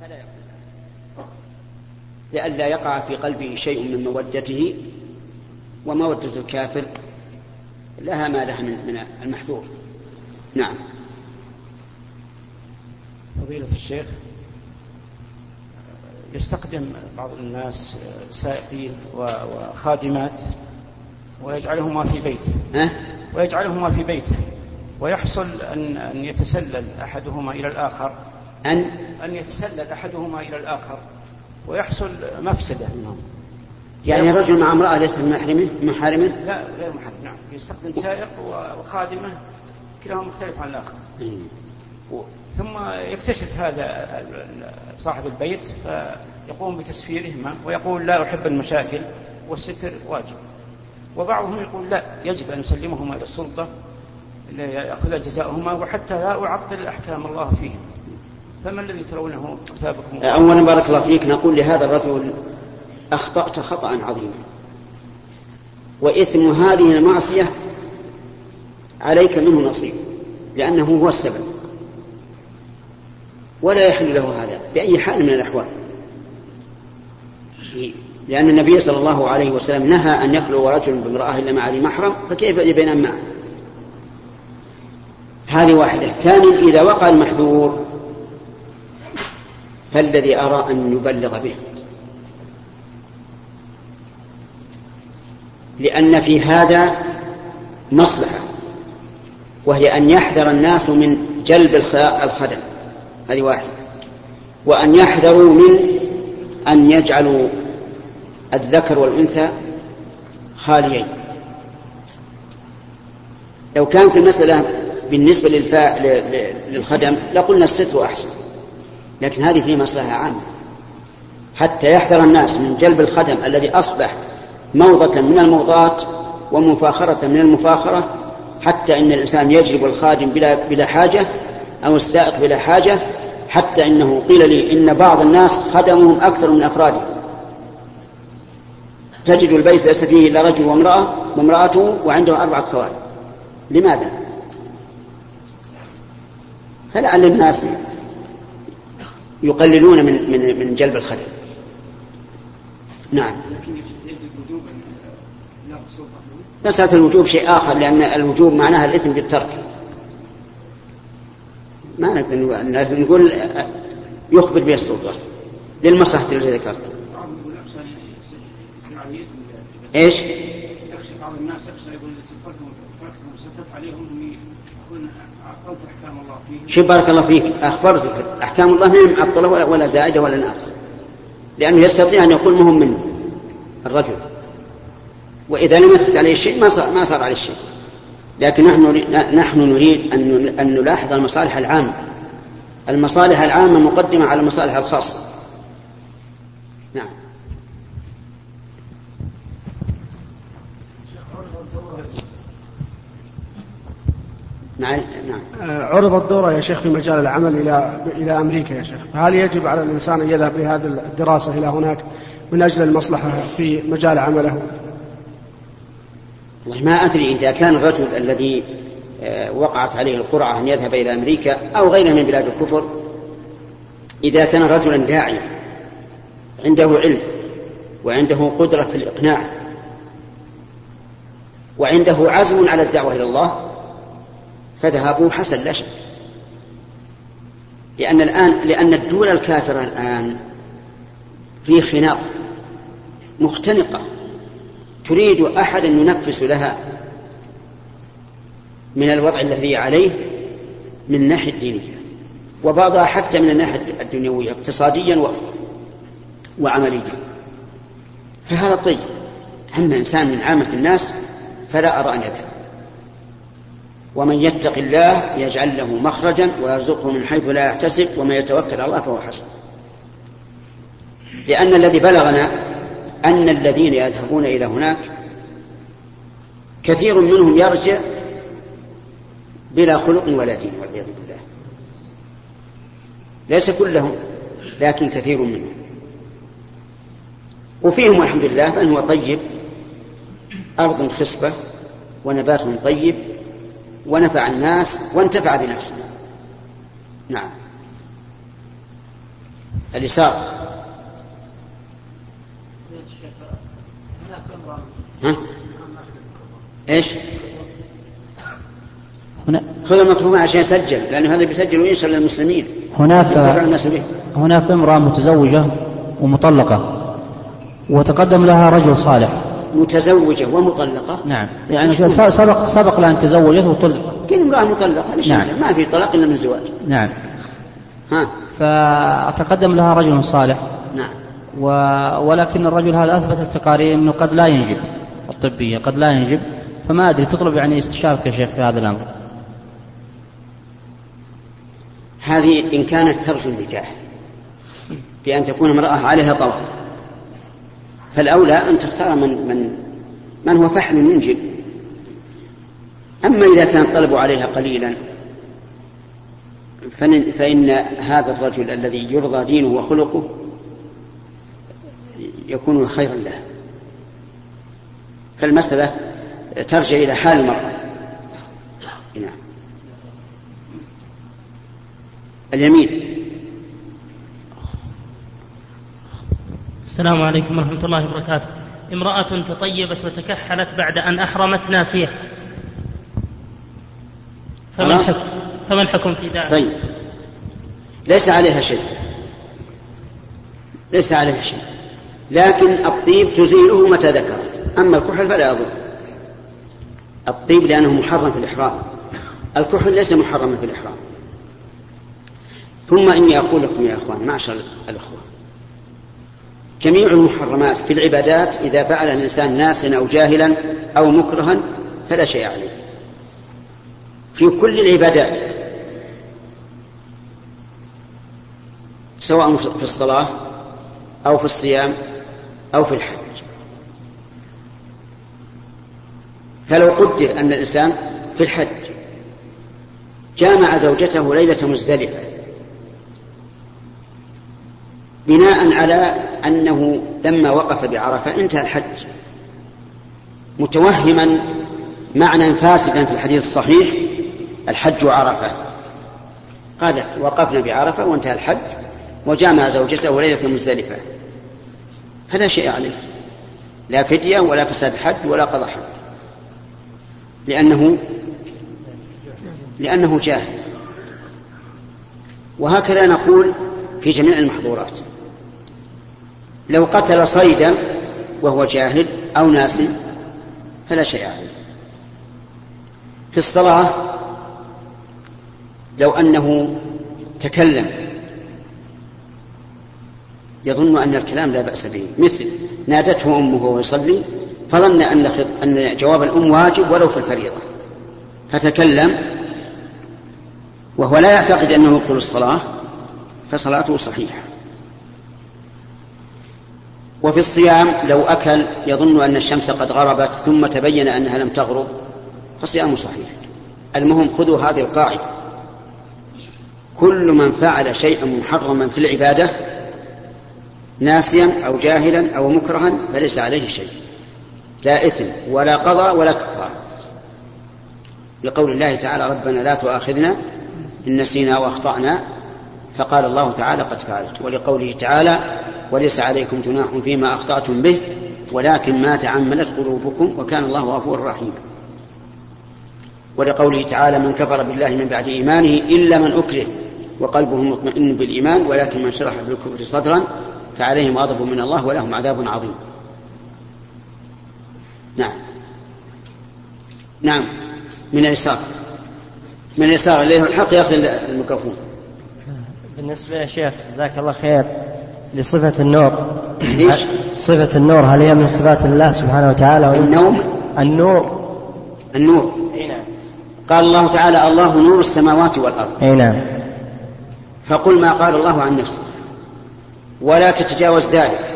فلا لئلا يقع في قلبه شيء من مودته ومودة الكافر لها ما لها من المحذور. نعم. فضيلة الشيخ يستخدم بعض الناس سائقين وخادمات ويجعلهما في بيته. أه؟ ويجعلهما في بيته. ويحصل أن أن يتسلل أحدهما إلى الآخر. أن أن يتسلل أحدهما إلى الآخر ويحصل مفسدة. منهم يعني رجل مع امرأة ليست من محرمه؟ محارمه؟ لا غير محرم. نعم. يستخدم سائق وخادمة كلاهما مختلف عن الآخر. ثم يكتشف هذا صاحب البيت فيقوم بتسفيرهما ويقول لا أحب المشاكل والستر واجب. وبعضهم يقول لا يجب أن نسلمهما إلى السلطة ليأخذ جزاؤهما وحتى لا أعطل أحكام الله فيهم فما الذي ترونه أثابكم؟ أولا بارك الله فيك نقول لهذا الرجل أخطأت خطأ عظيما وإثم هذه المعصية عليك منه نصيب لأنه هو السبب. ولا يحل له هذا بأي حال من الأحوال. لأن النبي صلى الله عليه وسلم نهى أن يخلو رجل بامرأة إلا مع ذي محرم فكيف بين معه؟ هذه واحدة. ثانيا إذا وقع المحذور فالذي أرى أن نبلغ به. لأن في هذا مصلحة وهي أن يحذر الناس من جلب الخدم. هذه واحدة. وأن يحذروا من أن يجعلوا الذكر والأنثى خاليين. لو كانت المسألة بالنسبة. للخدم لقلنا الستر أحسن. لكن هذه فيه مصلحة عامة. حتى يحذر الناس من جلب الخدم الذي أصبح موضة من الموضات ومفاخرة من المفاخرة حتى إن الإنسان يجلب الخادم بلا, بلا حاجة أو السائق بلا حاجة حتى إنه قيل لي إن بعض الناس خدمهم أكثر من أفراده. تجد البيت ليس فيه إلا رجل وامرأة وامرأته وعنده أربعة خوال. لماذا؟ فلعل الناس يقللون من من من جلب الخدم. نعم. مسألة الوجوب شيء آخر لأن الوجوب معناها الإثم بالترك. ما نقدر نقول يخبر به السلطة للمصلحة التي ذكرت. إيش؟ يخشى بعض الناس يخشى يقول شوف بارك الله فيك. اخبرتك أحكام الله ما معطله ولا, زائده ولا ناقصة. لأنه يستطيع أن يقول مهم منه الرجل. وإذا لم يثبت عليه شيء ما صار ما صار عليه شيء. لكن نحن نحن نريد أن نلاحظ المصالح العامة. المصالح العامة مقدمة على المصالح الخاصة. نعم. نعم نعم. عرض الدورة يا شيخ في مجال العمل إلى إلى أمريكا يا شيخ. فهل يجب على الإنسان أن يذهب لهذه الدراسة إلى هناك من أجل المصلحة في مجال عمله؟ والله ما أدري إذا كان الرجل الذي آه، وقعت عليه القرعة أن يذهب إلى أمريكا أو غيرها من بلاد الكفر إذا كان رجلا داعيا عنده علم وعنده قدرة في الإقناع وعنده عزم على الدعوة إلى الله فذهبوا حسن لا شك. لأن الآن لأن الدول الكافرة الآن في خناق مختنقة تريد أحدا ينفس لها من الوضع الذي عليه من الناحية الدينية وبعضها حتى من الناحية الدنيوية اقتصاديا و... وعمليا. فهذا طيب. أما إنسان من عامة الناس فلا أرى أن يذهب. ومن يتق الله يجعل له مخرجا ويرزقه من حيث لا يحتسب ومن يتوكل على الله فهو حسن. لأن الذي بلغنا أن الذين يذهبون إلى هناك كثير منهم يرجع بلا خلق ولا دين والعياذ بالله. ليس كلهم لكن كثير منهم. وفيهم الحمد لله من هو طيب أرض خصبة ونبات طيب ونفع الناس وانتفع بنفسه. نعم. اليسار ها؟ إيش؟ هنا خذ المكتوبة عشان يسجل لأنه هذا بيسجل وينشر للمسلمين. هناك هناك امرأة متزوجة ومطلقة وتقدم لها رجل صالح. متزوجة ومطلقة؟ نعم. يعني سبق سبق لها أن تزوجت وطلقت. كل امرأة مطلقة نعم. ما في طلاق إلا من الزواج؟ نعم. ها؟ فتقدم لها رجل صالح. نعم. و... ولكن الرجل هذا أثبت التقارير أنه قد لا ينجب الطبية قد لا ينجب. فما أدري تطلب يعني استشارتك يا شيخ في هذا الأمر. هذه إن كانت ترجو النكاح بأن تكون امرأة عليها طلب فالأولى أن تختار من من من هو فحل ينجب. أما إذا كان الطلب عليها قليلا فإن هذا الرجل الذي يرضى دينه وخلقه يكون خيرا له. فالمسألة ترجع إلى حال المرأة. نعم. اليمين. السلام عليكم ورحمة الله وبركاته. امرأة تطيبت وتكحلت بعد أن أحرمت ناسية. فمن حكم, فمن حكم في ذلك؟ طيب. ليس عليها شيء. ليس عليها شيء. لكن الطيب تزيله متى ذكرت. أما الكحل فلا يضر. الطيب لأنه محرم في الإحرام. الكحل ليس محرما في الإحرام. ثم إني أقول لكم يا إخوان معشر الإخوة جميع المحرمات في العبادات إذا فعل الإنسان ناسا أو جاهلا أو مكرها فلا شيء عليه. في كل العبادات سواء في الصلاة أو في الصيام أو في الحج. فلو قدر أن الإنسان في الحج جامع زوجته ليلة مزدلفة بناء على أنه لما وقف بعرفة انتهى الحج. متوهما معنى فاسدا في الحديث الصحيح الحج عرفة قال وقفنا بعرفة وانتهى الحج وجامع زوجته ليلة مزدلفة. فلا شيء عليه. لا فدية ولا فساد حج ولا قضاء حج. لأنه لأنه جاهل. وهكذا نقول في جميع المحظورات. لو قتل صيدا وهو جاهل أو ناس فلا شيء عليه. في الصلاة لو أنه تكلم يظن أن الكلام لا بأس به مثل نادته أمه وهو يصلي فظن أن أن جواب الأم واجب ولو في الفريضة. فتكلم وهو لا يعتقد أنه يبطل الصلاة فصلاته صحيحة. وفي الصيام لو أكل يظن أن الشمس قد غربت ثم تبين أنها لم تغرب فصيامه صحيح. المهم خذوا هذه القاعدة. كل من فعل شيئا محرما في العبادة ناسيا أو جاهلا أو مكرها فليس عليه شيء. لا إثم ولا قضاء ولا كفار لقول الله تعالى ربنا لا تؤاخذنا إن نسينا وأخطأنا. فقال الله تعالى قد فعلت. ولقوله تعالى وليس عليكم جناح فيما أخطأتم به ولكن ما تعملت قلوبكم وكان الله غفورا رحيما ولقوله تعالى من كفر بالله من بعد إيمانه إلا من أكره وقلبه مطمئن بالإيمان ولكن من شرح بالكفر صدرا فعليهم غضب من الله ولهم عذاب عظيم. نعم. نعم. من اليسار من اليسار اللي هو الحق ياخذ الميكروفون. بالنسبة يا شيخ جزاك الله خير لصفة النور. ليش؟ صفة النور هل هي من صفات الله سبحانه وتعالى؟ النوم؟ النور. النور. أي نعم. قال الله تعالى الله نور السماوات والأرض. أي نعم. فقل ما قال الله عن نفسه. ولا تتجاوز ذلك.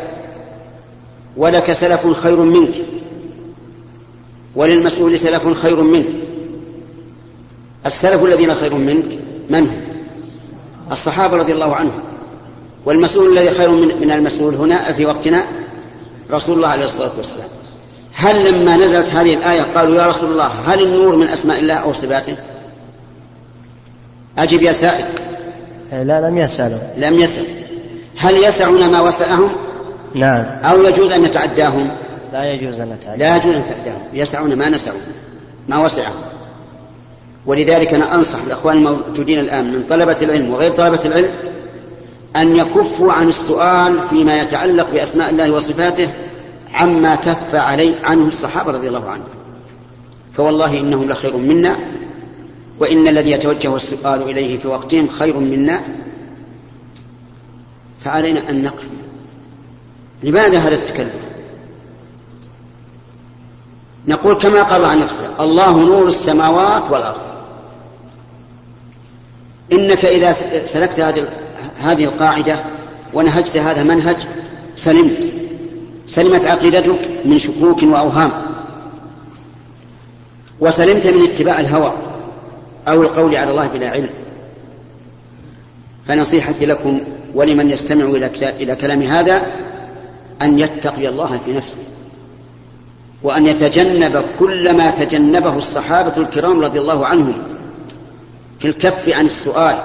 ولك سلف خير منك. وللمسؤول سلف خير منك. السلف الذين خير منك من هم؟ الصحابة رضي الله عنهم. والمسؤول الذي خير من, من المسؤول هنا في وقتنا رسول الله عليه الصلاة والسلام. هل لما نزلت هذه الآية قالوا يا رسول الله هل النور من أسماء الله أو صفاته؟ أجب يا سائل. لا لم يسألوا. لم يسأل. هل يسعنا ما وسعهم؟ نعم. أو يجوز أن نتعداهم لا يجوز أن نتعدى. لا يجوز أن نتعداهم يسعون ما نسعوا ما وسعهم. ولذلك أنا أنصح الأخوان الموجودين الآن من طلبة العلم وغير طلبة العلم أن يكفوا عن السؤال فيما يتعلق بأسماء الله وصفاته عما كف عليه عنه الصحابة رضي الله عنهم. فوالله إنهم لخير منا وإن الذي يتوجه السؤال إليه في وقتهم خير منا. فعلينا أن نقف. لماذا هذا التكلف نقول كما قال عن نفسه الله نور السماوات والأرض. إنك إذا سلكت هذه هذه القاعدة ونهجت هذا المنهج سلمت. سلمت عقيدتك من شكوك وأوهام. وسلمت من اتباع الهوى أو القول على الله بلا علم. فنصيحتي لكم ولمن يستمع إلى كلام هذا أن يتقي الله في نفسه. وأن يتجنب كل ما تجنبه الصحابة الكرام رضي الله عنهم. في الكف عن السؤال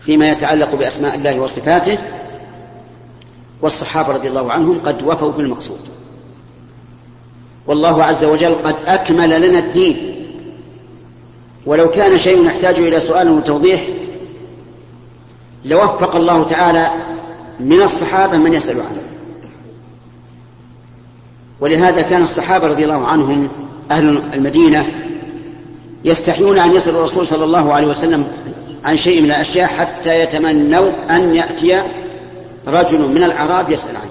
فيما يتعلق بأسماء الله وصفاته والصحابة رضي الله عنهم قد وفوا بالمقصود. والله عز وجل قد أكمل لنا الدين. ولو كان شيء يحتاج إلى سؤال وتوضيح لوفق الله تعالى من الصحابة من يسأل عنه. ولهذا كان الصحابة رضي الله عنهم أهل المدينة يستحيون أن يسألوا الرسول صلى الله عليه وسلم عن شيء من الأشياء حتى يتمنوا أن يأتي رجل من الأعراب يسأل عنه.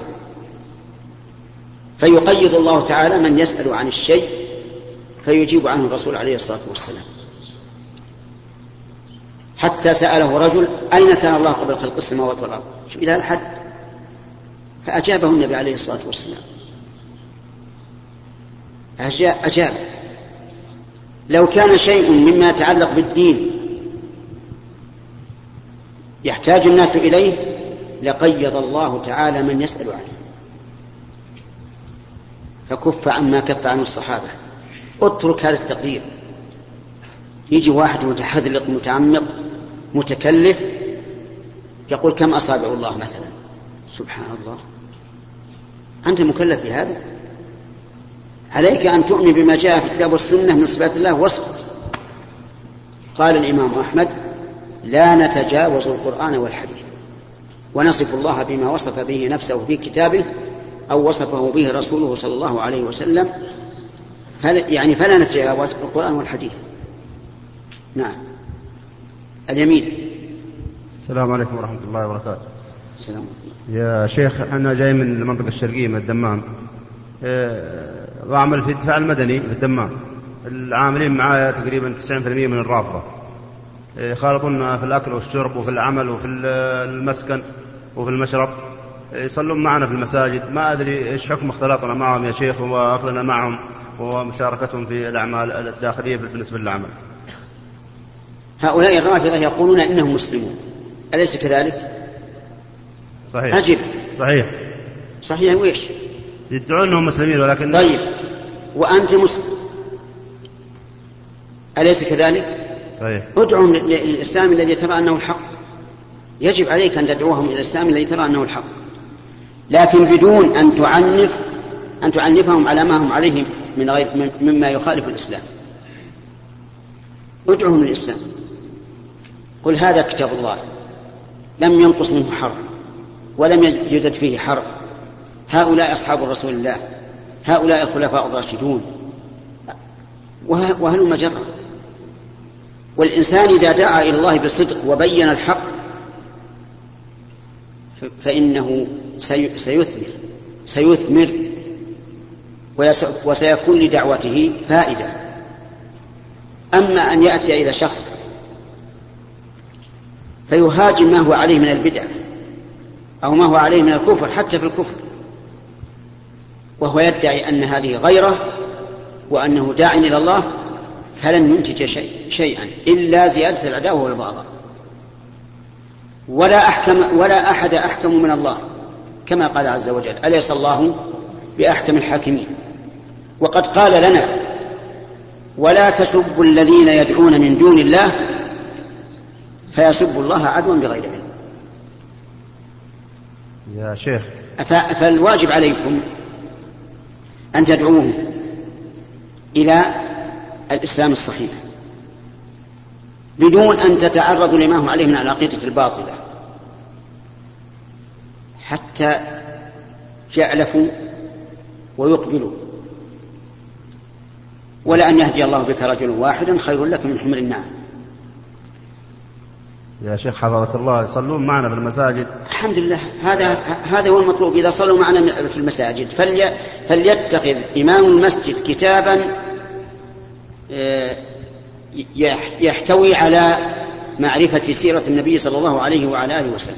فيقيض الله تعالى من يسأل عن الشيء فيجيب عنه الرسول عليه الصلاة والسلام. حتى سأله رجل أين كان الله قبل خلق السماوات والأرض؟ إلى الحد. فأجابه النبي عليه الصلاة والسلام. أجاب. لو كان شيء مما يتعلق بالدين يحتاج الناس إليه لقيض الله تعالى من يسأل عنه فكف عما كف عنه الصحابة. اترك هذا التقدير. يجي واحد متحذلق متعمق متكلف يقول كم أصابع الله مثلا؟ سبحان الله. أنت مكلف بهذا؟ عليك أن تؤمن بما جاء في الكتاب والسنة من صفات الله واسكت قال الإمام أحمد لا نتجاوز القرآن والحديث ونصف الله بما وصف به نفسه في كتابه أو وصفه به رسوله صلى الله عليه وسلم. فل يعني فلا نتجاوز القرآن والحديث. نعم. اليمين. السلام عليكم ورحمة الله وبركاته. السلام يا شيخ أنا جاي من المنطقة الشرقية من الدمام. وأعمل في الدفاع المدني في الدمام. العاملين معايا تقريبا 90% من الرافضة. يخالطون في الأكل والشرب وفي العمل وفي المسكن وفي المشرب. يصلون معنا في المساجد. ما أدري إيش حكم اختلاطنا معهم يا شيخ وأكلنا معهم ومشاركتهم في الأعمال الداخلية بالنسبة للعمل. هؤلاء الرافضة يقولون إنهم مسلمون. أليس كذلك؟ صحيح. أجب. صحيح. صحيح. وإيش؟ يدعون أنهم مسلمين ولكن طيب. وأنت مسلم. أليس كذلك؟ صحيح. ادعهم للإسلام الذي ترى أنه الحق. يجب عليك أن تدعوهم إلى الإسلام الذي ترى أنه الحق. لكن بدون أن تعنف أن تعنفهم على ما هم عليه من غير مما يخالف الإسلام. ادعهم للإسلام. قل هذا كتاب الله. لم ينقص منه حرف ولم يزد فيه حرف. هؤلاء أصحاب رسول الله هؤلاء الخلفاء الراشدون. وهلم جرا والإنسان إذا دعا إلى الله بصدق وبين الحق فإنه سيثمر سيثمر وسيكون لدعوته فائدة. أما أن يأتي إلى شخص فيهاجم ما هو عليه من البدع أو ما هو عليه من الكفر حتى في الكفر. وهو يدعي أن هذه غيرة وأنه داع إلى الله فلن ينتج شيء شيئا إلا زيادة العداوة والبغضاء. ولا أحكم ولا أحد أحكم من الله كما قال عز وجل أليس الله بأحكم الحاكمين؟ وقد قال لنا ولا تسبوا الذين يدعون من دون الله فيسبوا الله عدوا بغير علم. يا شيخ. فالواجب عليكم أن تدعوهم إلى الإسلام الصحيح بدون أن تتعرضوا لما هم عليه من العقيدة الباطلة. حتى يألفوا ويقبلوا. ولأن يهدي الله بك رجلا واحدا خير لك من حمل النعم يا شيخ حفظك الله يصلون معنا في المساجد. الحمد لله. هذا هذا هو المطلوب. إذا صلوا معنا في المساجد. فلي فليتخذ إمام المسجد كتابا آه، يحتوي على معرفة سيرة النبي صلى الله عليه وعلى آله وسلم.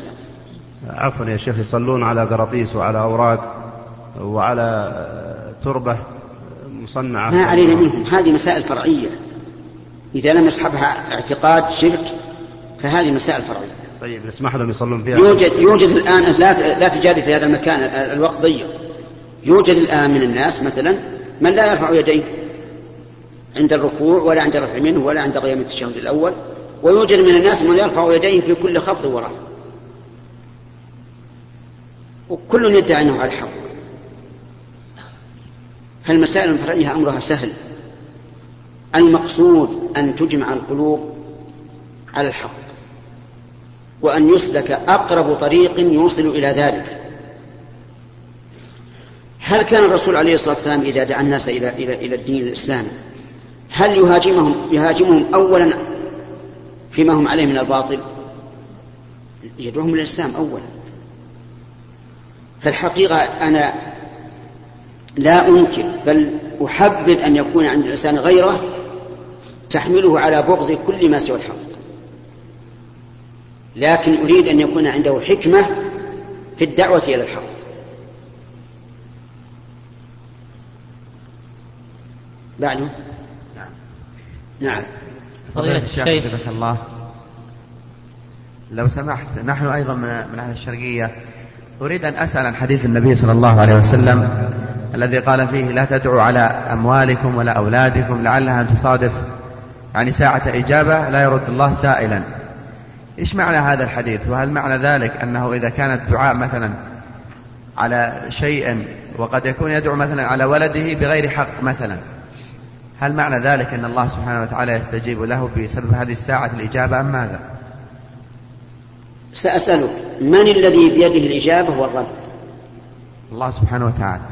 عفوا يا شيخ يصلون على قراطيس وعلى أوراق وعلى تربة مصنعة. ما علينا منهم. هذه مسائل فرعية. إذا لم يصحبها اعتقاد شرك فهذه مسائل فرعية. طيب نسمح لهم يصلون فيها. يوجد يوجد الآن لا لا تجاري في هذا المكان الوقت ضيق. يوجد الآن من الناس مثلا من لا يرفع يديه عند الركوع ولا عند الرفع منه ولا عند قيام التشهد الأول ويوجد من الناس من يرفع يديه في كل خفض ورفع وكل يدعي أنه على الحق. فالمسائل الفرعية أمرها سهل. المقصود أن تجمع القلوب على الحق. وأن يسلك أقرب طريق يوصل إلى ذلك. هل كان الرسول عليه الصلاة والسلام إذا دعا الناس إلى إلى إلى الدين الإسلامي هل يهاجمهم يهاجمهم أولا فيما هم عليه من الباطل؟ يدعوهم إلى الإسلام أولا. فالحقيقة أنا لا أنكر بل أحبذ أن يكون عند الإنسان غيرة تحمله على بغض كل ما سوى الحق. لكن أريد أن يكون عنده حكمة في الدعوة إلى الحق. بعده؟ نعم. نعم. فضيلة الشيخ جزاك الله. لو سمحت نحن أيضا من أهل الشرقية. أريد أن أسأل عن حديث النبي صلى الله عليه وسلم الذي قال فيه لا تدعوا على أموالكم ولا أولادكم لعلها أن تصادف يعني ساعة إجابة لا يرد الله سائلا. إيش معنى هذا الحديث؟ وهل معنى ذلك أنه إذا كان الدعاء مثلا على شيء وقد يكون يدعو مثلا على ولده بغير حق مثلا هل معنى ذلك أن الله سبحانه وتعالى يستجيب له بسبب هذه الساعة الإجابة أم ماذا؟ سأسألك من الذي بيده الإجابة والرد الله سبحانه وتعالى.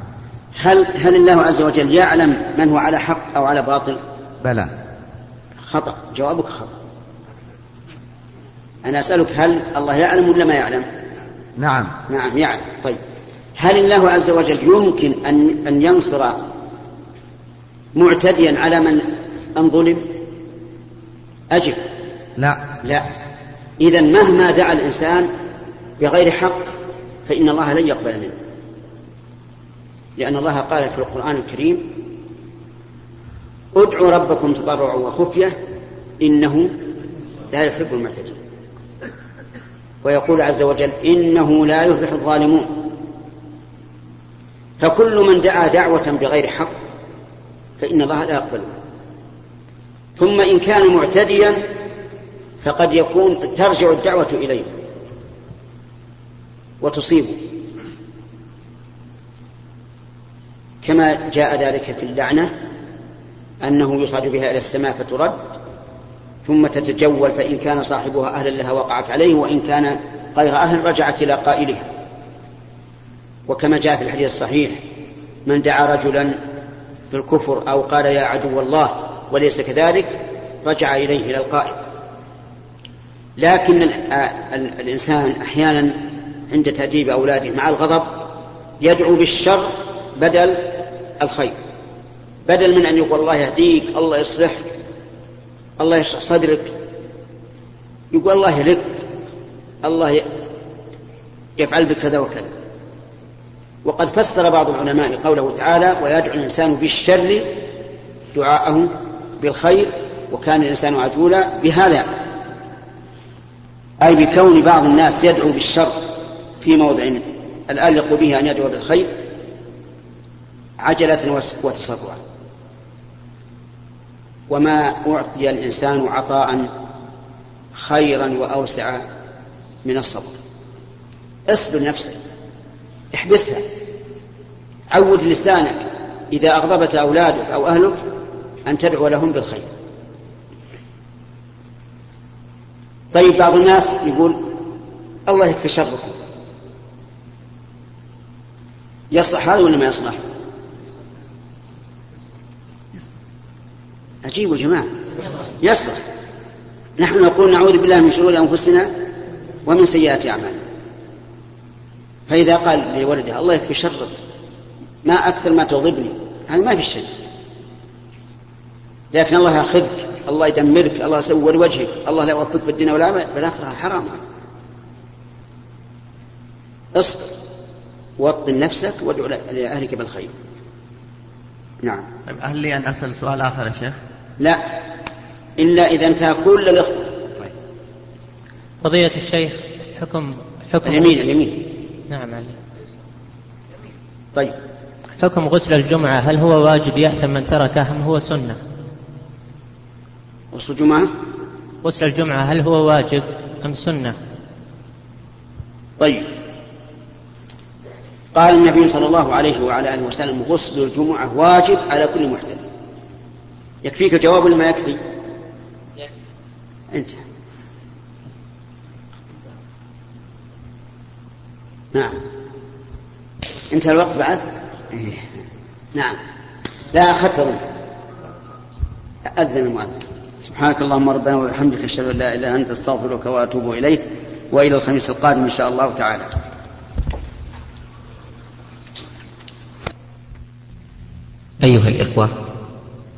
هل هل الله عز وجل يعلم من هو على حق أو على باطل؟ بلى. خطأ جوابك خطأ. أنا أسألك هل الله يعلم ولا ما يعلم؟ نعم. نعم يعلم. طيب. هل الله عز وجل يمكن أن أن ينصر معتديا على من أن ظلم؟ أجب. لا. لا. إذا مهما دعا الإنسان بغير حق فإن الله لن يقبل منه. لأن الله قال في القرآن الكريم ادعوا ربكم تضرعا وخفية إنه لا يحب المعتدين. ويقول عز وجل إنه لا يفلح الظالمون. فكل من دعا دعوة بغير حق فإن الله لا يقبلها ثم إن كان معتديا فقد يكون ترجع الدعوة إليه وتصيبه. كما جاء ذلك في اللعنة أنه يصعد بها إلى السماء فترد ثم تتجول فإن كان صاحبها أهلا لها وقعت عليه وإن كان غير أهل رجعت إلى قائلها. وكما جاء في الحديث الصحيح من دعا رجلا بالكفر أو قال يا عدو الله وليس كذلك رجع إليه إلى القائل. لكن الإنسان أحيانا عند تأديب أولاده مع الغضب يدعو بالشر بدل الخير. بدل من أن يقول الله يهديك الله يصلحك الله يشرح صدرك. يقول الله لك الله يفعل بك كذا وكذا. وقد فسر بعض العلماء قوله تعالى ويدعو الإنسان بالشر دعاءه بالخير وكان الإنسان عجولا بهذا. أي بكون بعض الناس يدعو بالشر في موضع الآلق به أن يدعو بالخير عجلة وتسرعا وما أعطي الإنسان عطاء خيرا وأوسع من الصبر. اصبر نفسك احبسها عود لسانك إذا أغضبك أولادك أو أهلك أن تدعو لهم بالخير. طيب بعض الناس يقول الله يكفي شركم. يصلح هذا ولا ما يصلح؟ عجيب يا جماعة. يصلح. نحن نقول نعوذ بالله من شرور أنفسنا ومن سيئات أعمالنا. فإذا قال لولده الله يكفي شرك ما أكثر ما تغضبني هذا ما في شيء. لكن الله يأخذك الله يدمرك الله يسور وجهك الله لا يوفقك بالدنيا ولا بالآخرة حرام. اصبر. وطن نفسك وادعو لأهلك بالخير. نعم. طيب هل لي أن أسأل سؤال آخر يا شيخ؟ لا. إلا إذا انتهى كل الإخوة. قضية الشيخ حكم حكم اليمين اليمين. نعم علي. طيب. حكم غسل الجمعة هل هو واجب يأثم من تركه أم هو سنة؟ غسل الجمعة؟ غسل الجمعة هل هو واجب أم سنة؟ طيب. قال النبي صلى الله عليه وعلى آله وسلم غسل الجمعة واجب على كل محتل يكفيك الجواب ولا ما يكفي؟ أنت. نعم. انتهى الوقت بعد؟ إيه. نعم. لا أخذت أظن. أذن المؤذن. سبحانك اللهم ربنا وبحمدك أشهد أن لا إله إلا أنت أستغفرك وأتوب إليك وإلى الخميس القادم إن شاء الله تعالى. أيها الإخوة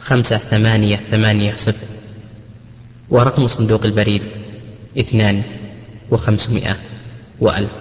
خمسة ثمانية ثمانية صفر. ورقم صندوق البريد اثنان وخمسمائة وألف.